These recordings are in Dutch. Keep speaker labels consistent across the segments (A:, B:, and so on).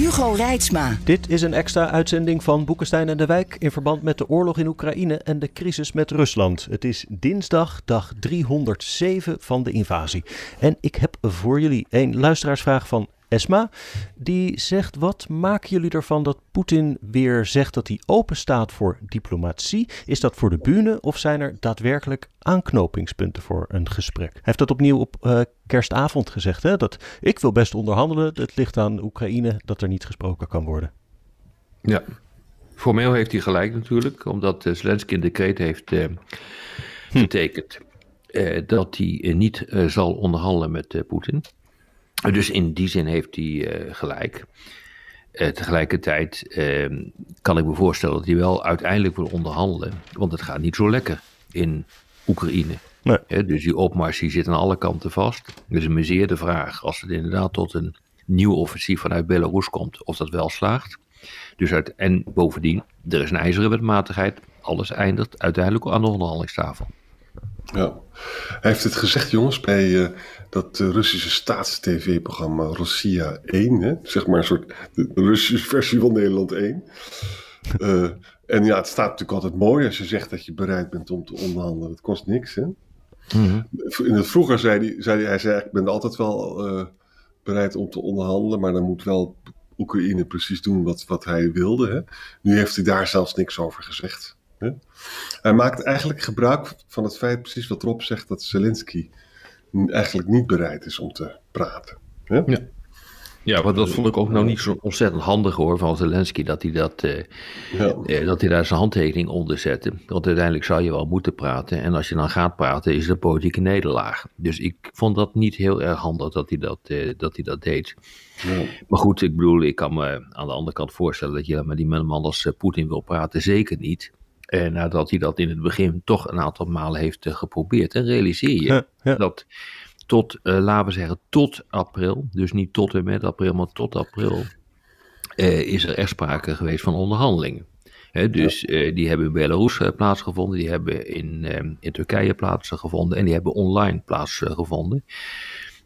A: Hugo Reitsma.
B: Dit is een extra uitzending van Boekenstein en de Wijk in verband met de oorlog in Oekraïne en de crisis met Rusland. Het is dinsdag, dag 307 van de invasie. En ik heb voor jullie een luisteraarsvraag van Esma. Die zegt: Wat maken jullie ervan dat Poetin weer zegt dat hij open staat voor diplomatie? Is dat voor de bühne of zijn er daadwerkelijk aanknopingspunten voor een gesprek? Hij heeft dat opnieuw op uh, kerstavond gezegd: hè? dat ik wil best onderhandelen. Het ligt aan Oekraïne dat er niet gesproken kan worden.
C: Ja, formeel heeft hij gelijk natuurlijk, omdat uh, Zelensky een decreet heeft uh, getekend. Uh, dat hij niet zal onderhandelen met Poetin. Dus in die zin heeft hij uh, gelijk. Uh, tegelijkertijd uh, kan ik me voorstellen dat hij wel uiteindelijk wil onderhandelen. Want het gaat niet zo lekker in Oekraïne. Nee. dus die opmars die zit aan alle kanten vast. Dus een zeer de vraag als het inderdaad tot een nieuw offensief vanuit Belarus komt, of dat wel slaagt. Dus uit, en bovendien, er is een ijzeren wetmatigheid. Alles eindigt uiteindelijk aan de onderhandelingstafel.
D: Ja, hij heeft het gezegd, jongens, bij uh, dat Russische staats-tv-programma Russia 1. Hè? Zeg maar een soort de Russische versie van Nederland 1. Uh, eh, en ja, het staat natuurlijk altijd mooi als je zegt dat je bereid bent om te onderhandelen. Het kost niks, hè? Mm-hmm. In het vroeger zei hij, zei hij, zei, ik ben altijd wel uh, bereid om te onderhandelen, maar dan moet wel Oekraïne precies doen wat, wat hij wilde. Hè? Nu heeft hij daar zelfs niks over gezegd. Hè? Hij maakt eigenlijk gebruik van het feit, precies wat Rob zegt, dat Zelensky eigenlijk niet bereid is om te praten. Hè?
C: Ja. Ja, want dat vond ik ook nou niet zo ontzettend handig hoor van Zelensky dat hij, dat, eh, ja. eh, dat hij daar zijn handtekening onder zette. Want uiteindelijk zou je wel moeten praten. En als je dan gaat praten, is het een politieke nederlaag. Dus ik vond dat niet heel erg handig dat hij dat, eh, dat, hij dat deed. Ja. Maar goed, ik bedoel, ik kan me aan de andere kant voorstellen dat je met die man als eh, Poetin wil praten. Zeker niet. Eh, nadat hij dat in het begin toch een aantal malen heeft uh, geprobeerd. En realiseer je dat tot, uh, laten we zeggen, tot april, dus niet tot en met april, maar tot april, is er echt sprake geweest van onderhandelingen. dus die hebben in Belarus plaatsgevonden, die hebben in, in Turkije plaatsgevonden en die hebben online plaatsgevonden.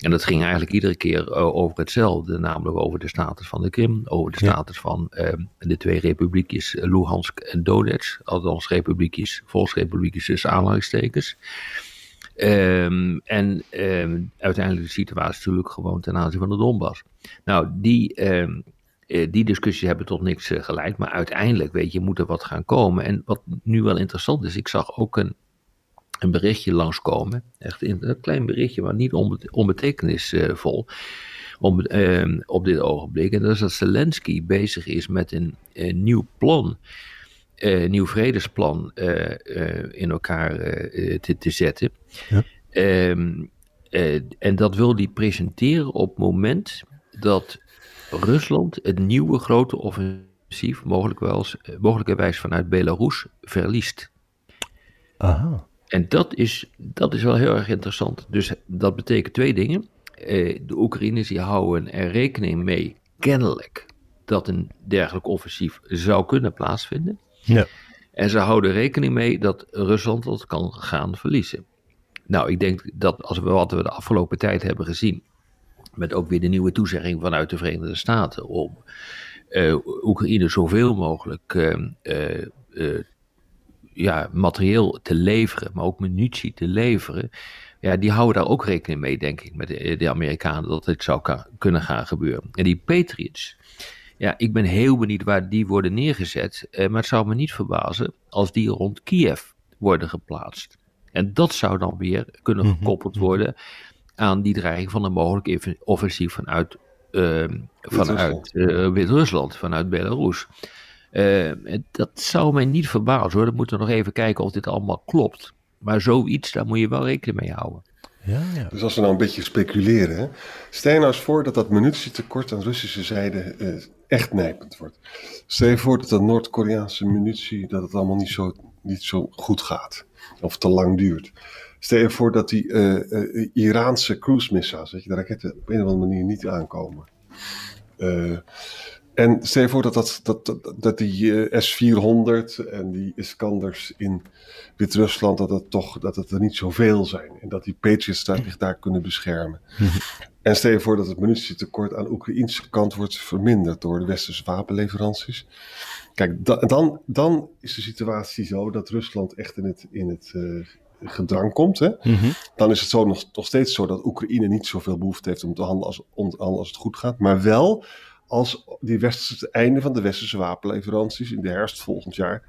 C: En dat ging eigenlijk iedere keer uh, over hetzelfde, namelijk over de status van de Krim, over de status van uh, de twee republiekjes Luhansk en Donetsk, althans republiekjes, volksrepubliekjes tussen aanhalingstekens. Um, en um, uiteindelijk de situatie natuurlijk gewoon ten aanzien van de Donbass. Nou, die, um, die discussies hebben tot niks geleid, maar uiteindelijk, weet je, moet er wat gaan komen. En wat nu wel interessant is, ik zag ook een een berichtje langskomen. Echt een klein berichtje, maar niet onbetekenisvol. Om, uh, op dit ogenblik. En dat is dat Zelensky bezig is met een, een nieuw plan. Een uh, nieuw vredesplan uh, in elkaar te, te, zetten. Ja. Um, en dat wil hij presenteren op het moment dat Rusland het nieuwe grote offensief, mogelijk wel, mogelijkerwijs vanuit Belarus, verliest.
B: Aha.
C: En dat is, dat is wel heel erg interessant. Dus dat betekent twee dingen. Eh, de Oekraïners die houden er rekening mee, kennelijk, dat een dergelijk offensief zou kunnen plaatsvinden.
B: Ja.
C: En ze houden rekening mee dat Rusland dat kan gaan verliezen. Nou, ik denk dat als we wat we de afgelopen tijd hebben gezien, met ook weer de nieuwe toezegging vanuit de Verenigde Staten om uh, Oekraïne zoveel mogelijk uh, ja, materieel te leveren, maar ook munitie te leveren. Ja, die houden daar ook rekening mee, denk ik, met de, de Amerikanen, dat dit zou kunnen gaan gebeuren. En die Patriots, ja, ik ben heel benieuwd waar die worden neergezet. Eh, maar het zou me niet verbazen als die rond Kiev worden geplaatst. En dat zou dan weer kunnen mhm. gekoppeld worden aan die dreiging van een mogelijk offensief vanuit, uh, vanuit uh, Wit-Rusland, vanuit Belarus. Uh, dat zou mij niet verbazen hoor. Dan moeten we nog even kijken of dit allemaal klopt. Maar zoiets, daar moet je wel rekening mee houden.
D: Ja, ja. Dus als we nou een beetje speculeren, hè? stel je nou eens voor dat dat munitietekort aan Russische zijde eh, echt nijpend wordt. Stel je voor dat dat Noord-Koreaanse munitie, dat het allemaal niet zo, niet zo goed gaat. Of te lang duurt. Stel je voor dat die uh, Iraanse cruise missiles, weet je, de raketten op een of andere manier niet aankomen. En stel je voor dat, dat, dat, dat, die S-400 en die Iskanders in Wit-Rusland, dat, het toch, dat het er niet zoveel zijn. En dat die Patriots daar, zich daar kunnen beschermen. en stel je voor dat het munitietekort aan de Oekraïnse kant wordt verminderd door de westerse wapenleveranties. Kijk, dan, dan, dan is de situatie zo dat Rusland echt in het, in het uh, gedrang komt. Hè? Mhm. Dan is het zo nog, nog steeds zo dat Oekraïne niet zoveel behoefte heeft om te handelen als, om, als het goed gaat. Maar wel als die westerse, het einde van de westerse wapenleveranties in de herfst volgend jaar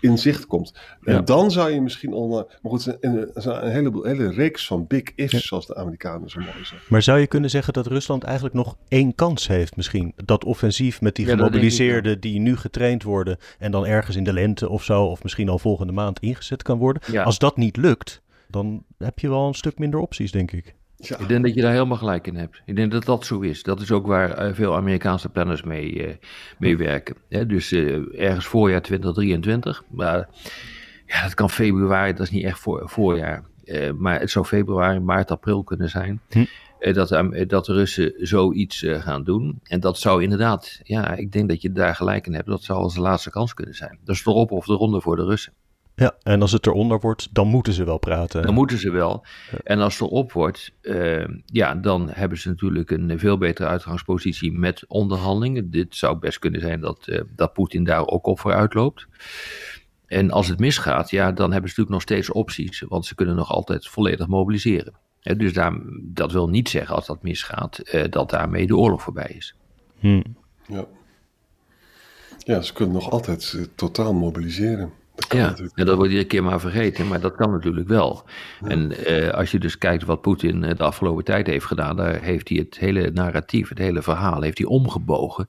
D: in zicht komt. En dan zou je misschien onder. Maar goed, een, een, heleboel, hele reeks van big ifs, zoals de Amerikanen zo mooi zeggen.
B: Maar zou je kunnen zeggen dat Rusland eigenlijk nog één kans heeft, misschien? Dat offensief met die gemobiliseerden die nu getraind worden en dan ergens in de lente of zo, of misschien al volgende maand ingezet kan worden. Als dat niet lukt, dan heb je wel een stuk minder opties, denk ik.
C: Ja. Ik denk dat je daar helemaal gelijk in hebt. Ik denk dat dat zo is. Dat is ook waar eh, veel Amerikaanse planners mee, uh, mee werken. dus uh, ergens voorjaar 2023. Maar ja, dat kan februari, dat is niet echt voor, voorjaar. maar het zou februari, maart, april kunnen zijn. Hm. dat, dat de Russen zoiets gaan doen. En dat zou inderdaad, ja, ik denk dat je daar gelijk in hebt. Dat zou als de laatste kans kunnen zijn. Dat is erop of de ronde voor de Russen.
B: Ja, en als het eronder wordt, dan moeten ze wel praten.
C: Dan moeten ze wel. En als het erop wordt, uh, ja, dan hebben ze natuurlijk een veel betere uitgangspositie met onderhandelingen. Dit zou best kunnen zijn dat, uh, dat Poetin daar ook op vooruit loopt. En als het misgaat, ja, dan hebben ze natuurlijk nog steeds opties, want ze kunnen nog altijd volledig mobiliseren. dus daar, dat wil niet zeggen als dat misgaat, uh, dat daarmee de oorlog voorbij is.
D: Hmm. Ja. ja, ze kunnen nog altijd totaal mobiliseren.
C: Ja, en dat wordt iedere keer maar vergeten, maar dat kan natuurlijk wel. En eh, als je dus kijkt wat Poetin de afgelopen tijd heeft gedaan, daar heeft hij het hele narratief, het hele verhaal, heeft hij omgebogen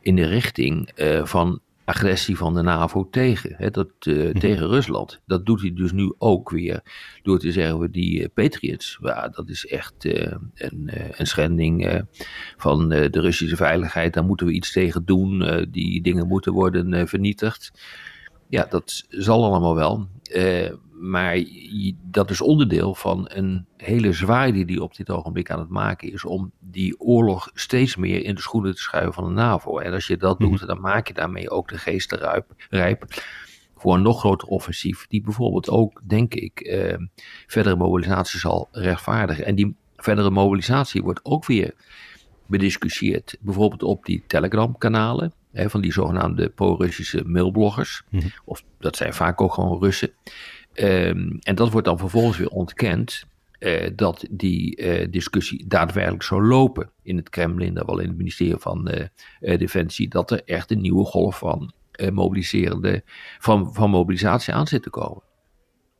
C: in de richting uh, van agressie van de NAVO tegen, hè, dat, uh, tegen Rusland. Dat doet hij dus nu ook weer door te zeggen, die uh, Patriots, ja, dat is echt uh, een, een, schending van de Russische veiligheid. Daar moeten we iets tegen doen. die dingen moeten worden vernietigd. Ja, dat zal allemaal wel. Uh, maar dat is onderdeel van een hele zwaai die op dit ogenblik aan het maken is. Om die oorlog steeds meer in de schoenen te schuiven van de NAVO. En als je dat doet, mhm. dan maak je daarmee ook de geesten rijp, rijp voor een nog groter offensief. Die bijvoorbeeld ook, denk ik, uh, verdere mobilisatie zal rechtvaardigen. En die verdere mobilisatie wordt ook weer bediscussieerd. Bijvoorbeeld op die Telegram-kanalen van die zogenaamde pro-Russische mailbloggers. Mhm. Of dat zijn vaak ook gewoon Russen. Ehm, en dat wordt dan vervolgens weer ontkend. Uh, dat die uh, discussie daadwerkelijk zou lopen in het Kremlin, dan wel in het ministerie van uh, Defensie, dat er echt een nieuwe golf van, mobiliserende, van, van mobilisatie aan zit te komen.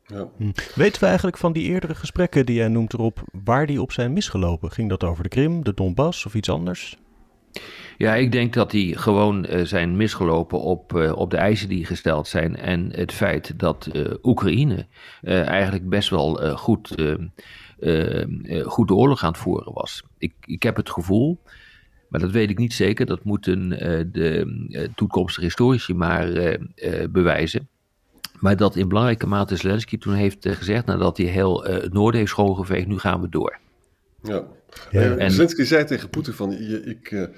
B: Ja. Hm. Weten we eigenlijk van die eerdere gesprekken die jij noemt erop, waar die op zijn misgelopen? Ging dat over de Krim, de Donbass of iets anders?
C: Ja, ik denk dat die gewoon uh, zijn misgelopen op, uh, op de eisen die gesteld zijn. En het feit dat uh, Oekraïne eigenlijk best wel goed, goed de oorlog aan het voeren was. Ik, ik heb het gevoel, maar dat weet ik niet zeker, dat moeten de toekomstige historici maar bewijzen. Maar dat in belangrijke mate Zelensky toen heeft gezegd, nadat hij heel het noorden heeft schoongeveegd, nu gaan we door.
D: Ja, ja. En, Zelensky zei tegen Poetin van, ik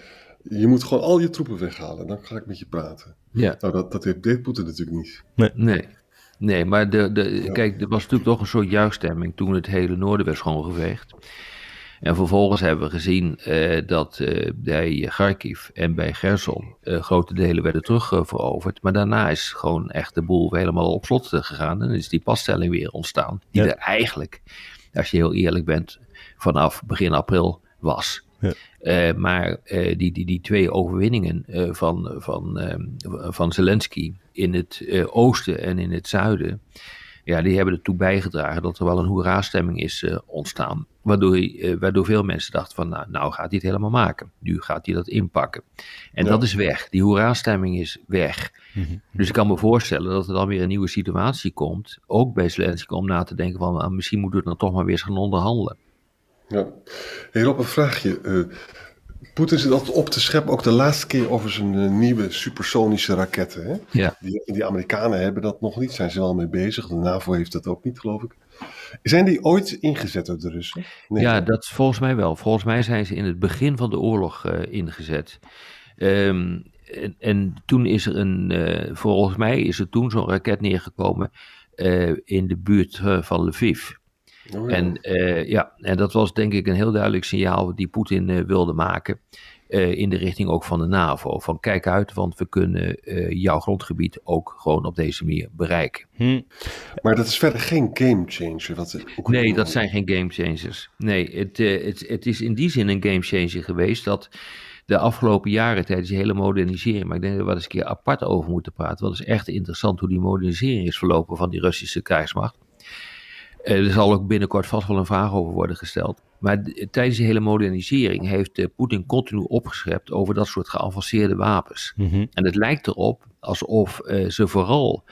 D: je moet gewoon al je troepen weghalen. Dan ga ik met je praten. Ja. Nou, dat, dat deed Poetin natuurlijk niet.
C: Nee. nee. Nee, maar de, de, kijk, er was natuurlijk toch een soort juichstemming toen het hele noorden werd schoongeveegd. En vervolgens hebben we gezien uh, dat uh, bij Kharkiv en bij Gerson uh, grote delen werden terugveroverd. maar daarna is gewoon echt de boel helemaal op slot gegaan. En is die passtelling weer ontstaan. Die er eigenlijk, als je heel eerlijk bent, vanaf begin april was. Ja. Uh, maar uh, die, die, die twee overwinningen uh, van, van, ehm, van Zelensky in het oosten en in het zuiden, ja, die hebben ertoe bijgedragen dat er wel een hoera-stemming is ontstaan. Waardoor, waardoor veel mensen dachten van, nou, nou gaat hij het helemaal maken. Nu gaat hij dat inpakken. En dat is weg. Die hoera-stemming is weg. Mm -hmm. Dus ik kan me voorstellen dat er dan weer een nieuwe situatie komt, ook bij Zelensky, om na te denken van, nou, misschien moeten we dan toch maar weer eens gaan onderhandelen.
D: Ja. Hey Rob, een vraagje. Uh, Poetin zit altijd op te scheppen, ook de laatste keer over zijn uh, nieuwe supersonische raketten. Hè? Ja. Die, die, Amerikanen hebben dat nog niet, zijn ze wel mee bezig. De NAVO heeft dat ook niet, geloof ik. Zijn die ooit ingezet door de Russen?
C: Nee. Ja, dat volgens mij wel. Volgens mij zijn ze in het begin van de oorlog uh, ingezet. Um, en, en, toen is er een, uh, volgens mij is er toen zo'n raket neergekomen in de buurt van Lviv. Oh, ja. En, ja, en dat was denk ik een heel duidelijk signaal die Poetin wilde maken. Uh, in de richting ook van de NAVO. Van kijk uit, want we kunnen uh, jouw grondgebied ook gewoon op deze manier bereiken.
D: Hm. Maar dat is verder geen gamechanger. Wat
C: nee, dat zijn geen gamechangers. Nee, het, uh, het, het is in die zin een gamechanger geweest dat de afgelopen jaren tijdens die hele modernisering, maar ik denk dat we er eens een keer apart over moeten praten, want het is echt interessant hoe die modernisering is verlopen van die Russische krijgsmacht. Er zal ook binnenkort vast wel een vraag over worden gesteld. Maar tijdens die hele modernisering heeft uh, Poetin continu opgeschept over dat soort geavanceerde wapens.
B: Mhm.
C: En het lijkt erop alsof uh, ze vooral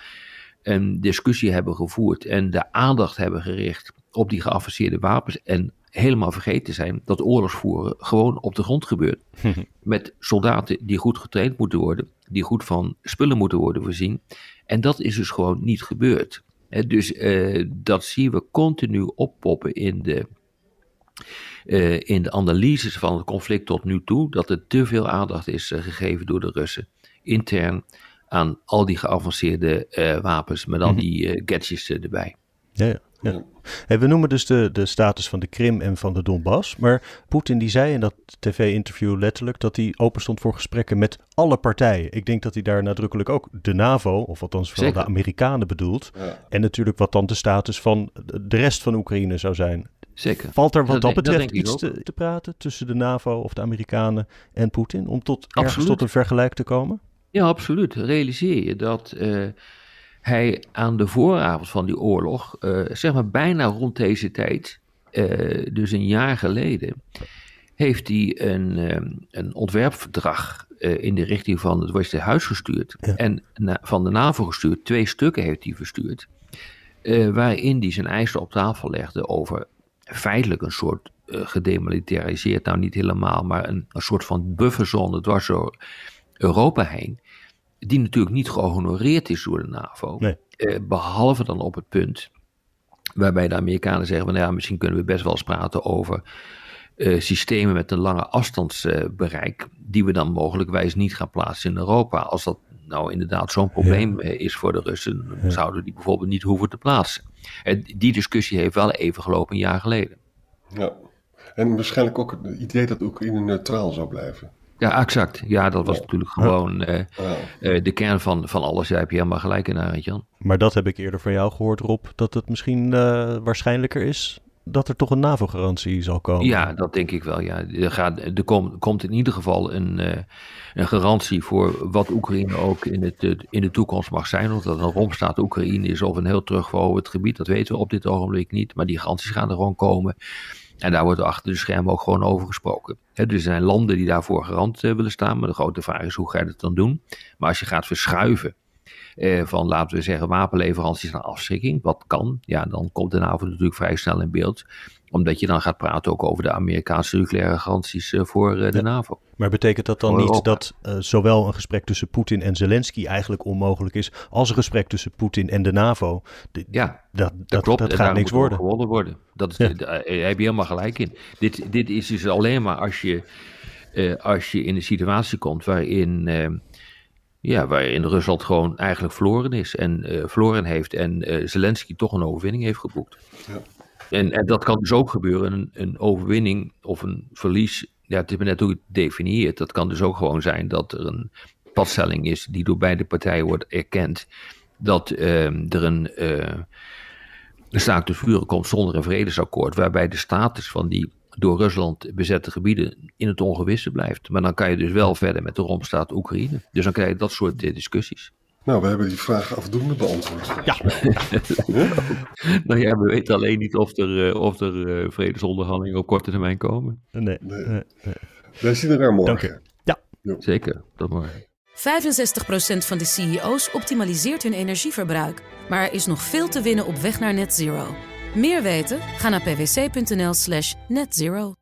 C: een discussie hebben gevoerd en de aandacht hebben gericht op die geavanceerde wapens. En helemaal vergeten zijn dat oorlogsvoeren gewoon op de grond gebeurt. Met soldaten die goed getraind moeten worden, die goed van spullen moeten worden voorzien. En dat is dus gewoon niet gebeurd. Dus uh, dat zien we continu oppoppen in de uh, in de analyses van het conflict tot nu toe dat er te veel aandacht is uh, gegeven door de Russen intern aan al die geavanceerde wapens met al die gadgets erbij.
B: Ja, ja. Ja. Hey, we noemen dus de, de status van de Krim en van de Donbass. Maar Poetin die zei in dat tv-interview letterlijk dat hij open stond voor gesprekken met alle partijen. Ik denk dat hij daar nadrukkelijk ook de NAVO, of althans vooral
C: Zeker.
B: de Amerikanen bedoelt.
D: Ja.
B: En natuurlijk wat dan de status van de rest van Oekraïne zou zijn.
C: Zeker.
B: Valt er wat dat, betreft iets te, te praten tussen de NAVO of de Amerikanen en Poetin? Om tot ergens tot een vergelijk te komen?
C: Ja, absoluut. Realiseer je dat eh, hij aan de vooravond van die oorlog, eh, zeg maar bijna rond deze tijd, eh, dus een jaar geleden, heeft hij een, eh, een ontwerpverdrag eh, in de richting van het Westen Huis gestuurd.
B: Ja.
C: En na- van de NAVO gestuurd. Twee stukken heeft hij verstuurd. waarin hij zijn eisen op tafel legde over feitelijk een soort gedemilitariseerd, nou niet helemaal, maar een, een soort van bufferzone dwars door Europa heen. Die natuurlijk niet gehonoreerd is door de NAVO.
B: Nee.
C: Eh, behalve dan op het punt waarbij de Amerikanen zeggen: van, nou ja, misschien kunnen we best wel eens praten over eh, systemen met een lange afstandsbereik, die we dan mogelijkwijs niet gaan plaatsen in Europa. Als dat nou inderdaad zo'n probleem eh, is voor de Russen, dan zouden we die bijvoorbeeld niet hoeven te plaatsen. En die discussie heeft wel even gelopen een jaar geleden.
D: Ja. En waarschijnlijk ook het idee dat Oekraïne neutraal zou blijven.
C: Ja, exact. Ja, dat was
D: Ja.
C: natuurlijk gewoon eh,
D: Ja.
C: eh, de kern van, van alles. Jij hebt je helemaal gelijk in, Arend Jan.
B: Maar dat heb ik eerder van jou gehoord, Rob, dat het misschien eh, waarschijnlijker is dat er toch een NAVO-garantie zal komen.
C: Ja, dat denk ik wel. Ja. Er, gaat, er kom- komt in ieder geval een, eh, een garantie voor wat Oekraïne ook in, het, eh, in de toekomst mag zijn. Of dat een romstaat Oekraïne is of een heel terugverhoogd gebied, dat weten we op dit ogenblik niet. Maar die garanties gaan er gewoon komen. En daar wordt achter de schermen ook gewoon over gesproken. Dus er zijn landen die daarvoor garant eh, willen staan. Maar de grote vraag is, hoe ga je dat dan doen? Maar als je gaat verschuiven eh, van, laten we zeggen, wapenleveranties naar afschrikking, wat kan, ja, dan komt de NAVO natuurlijk vrij snel in beeld. Omdat je dan gaat praten ook over de Amerikaanse nucleaire garanties eh, voor eh, de
B: Ja.
C: NAVO.
B: Maar betekent dat dan niet dat zowel een gesprek tussen Poetin en Zelensky eigenlijk onmogelijk is, als een gesprek tussen Poetin en de NAVO?
C: Ja,
B: dat,
C: Dat,
B: dat,
C: klopt.
B: dat gaat niks worden.
C: gewonnen worden. Dat is,
B: Ja.
C: Daar heb je helemaal gelijk in. Dit, dit is dus alleen maar als je, als je in een situatie komt waarin, ja, waarin Rusland gewoon eigenlijk verloren is. En eh, verloren heeft en eh, Zelensky toch een overwinning heeft geboekt.
D: Ja.
C: En, en dat kan dus ook gebeuren. Een, een overwinning of een verlies. Ja, het is maar net hoe je het definieert. Dat kan dus ook gewoon zijn dat er een padstelling is die door beide partijen wordt erkend. Dat eh, er een, eh, een staakt te vuren komt zonder een vredesakkoord, waarbij de status van die door Rusland bezette gebieden in het ongewisse blijft. Maar dan kan je dus wel verder met de romstaat Oekraïne. Dus dan krijg je dat soort eh, discussies.
D: Nou, we hebben die vraag afdoende beantwoord.
B: Ja.
C: Nou ja, we weten alleen niet of er, eh, of er eh, vredesonderhandelingen op korte termijn komen.
B: Nee,
D: Nee.
B: nee, nee.
D: Wij zien elkaar morgen.
B: Dank u. Ja.
C: Zeker, dat maar.
E: 65% van de CEO's optimaliseert hun energieverbruik. Maar er is nog veel te winnen op weg naar net zero. Meer weten? Ga naar pwc.nl slash netzero.